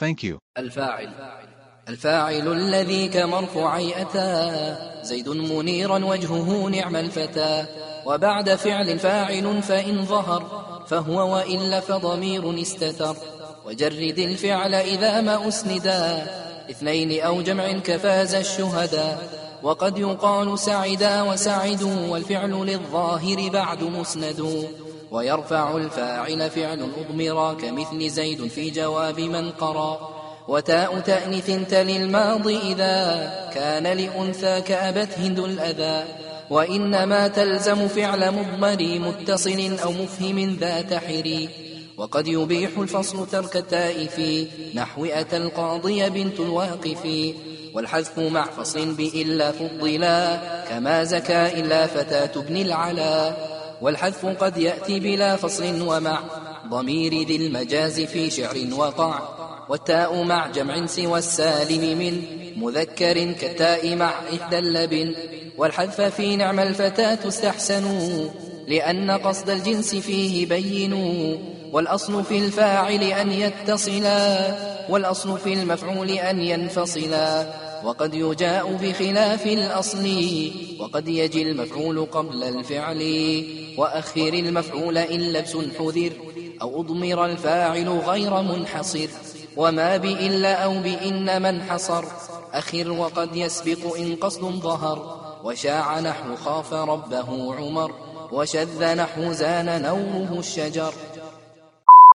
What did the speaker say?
Thank you. الفاعل. الفاعل الذي كمرفوعي أتى. زيد منيرا وجهه نعم الفتى. وبعد فعل فاعل فإن ظهر. فهو وإلا فضمير استتر. وجرد الفعل إذا ما أسندا. اثنين أو جمع كفاز الشهدا. وقد يقال سعدا وسعدوا والفعل للظاهر بعد مسند. ويرفع الفاعل فعل أضمرا كمثل زيد في جواب من قرا. وتاء تأنث تلي الماضي إذا كان لأنثى كأبت هند الأذى. وإنما تلزم فعل مضمر متصل أو مفهم ذات حري. وقد يبيح الفصل ترك التاء في نحو أتى القاضي بنت الواقف. والحذف مع فصل بإلا فضلا كما زكى إلا فتاة ابن العلا. والحذف قد يأتي بلا فصل ومع ضمير ذي المجاز في شعر وقع والتاء مع جمع سوى السالم من مذكر كالتاء مع إحدى اللبن والحذف في نعم الفتاة استحسنوا لأن قصد الجنس فيه بينوا والأصل في الفاعل أن يتصلا والأصل في المفعول أن ينفصلا وقد يجاء بخلاف الأصل وقد يجي المفعول قبل الفعل. وأخر المفعول إن لبس حذر أو أضمر الفاعل غير منحصر. وما بإلا أو بإن من حصر أخر وقد يسبق إن قصد ظهر. وشاع نحو خاف ربه عمر. وشذ نحو زان نوره الشجر.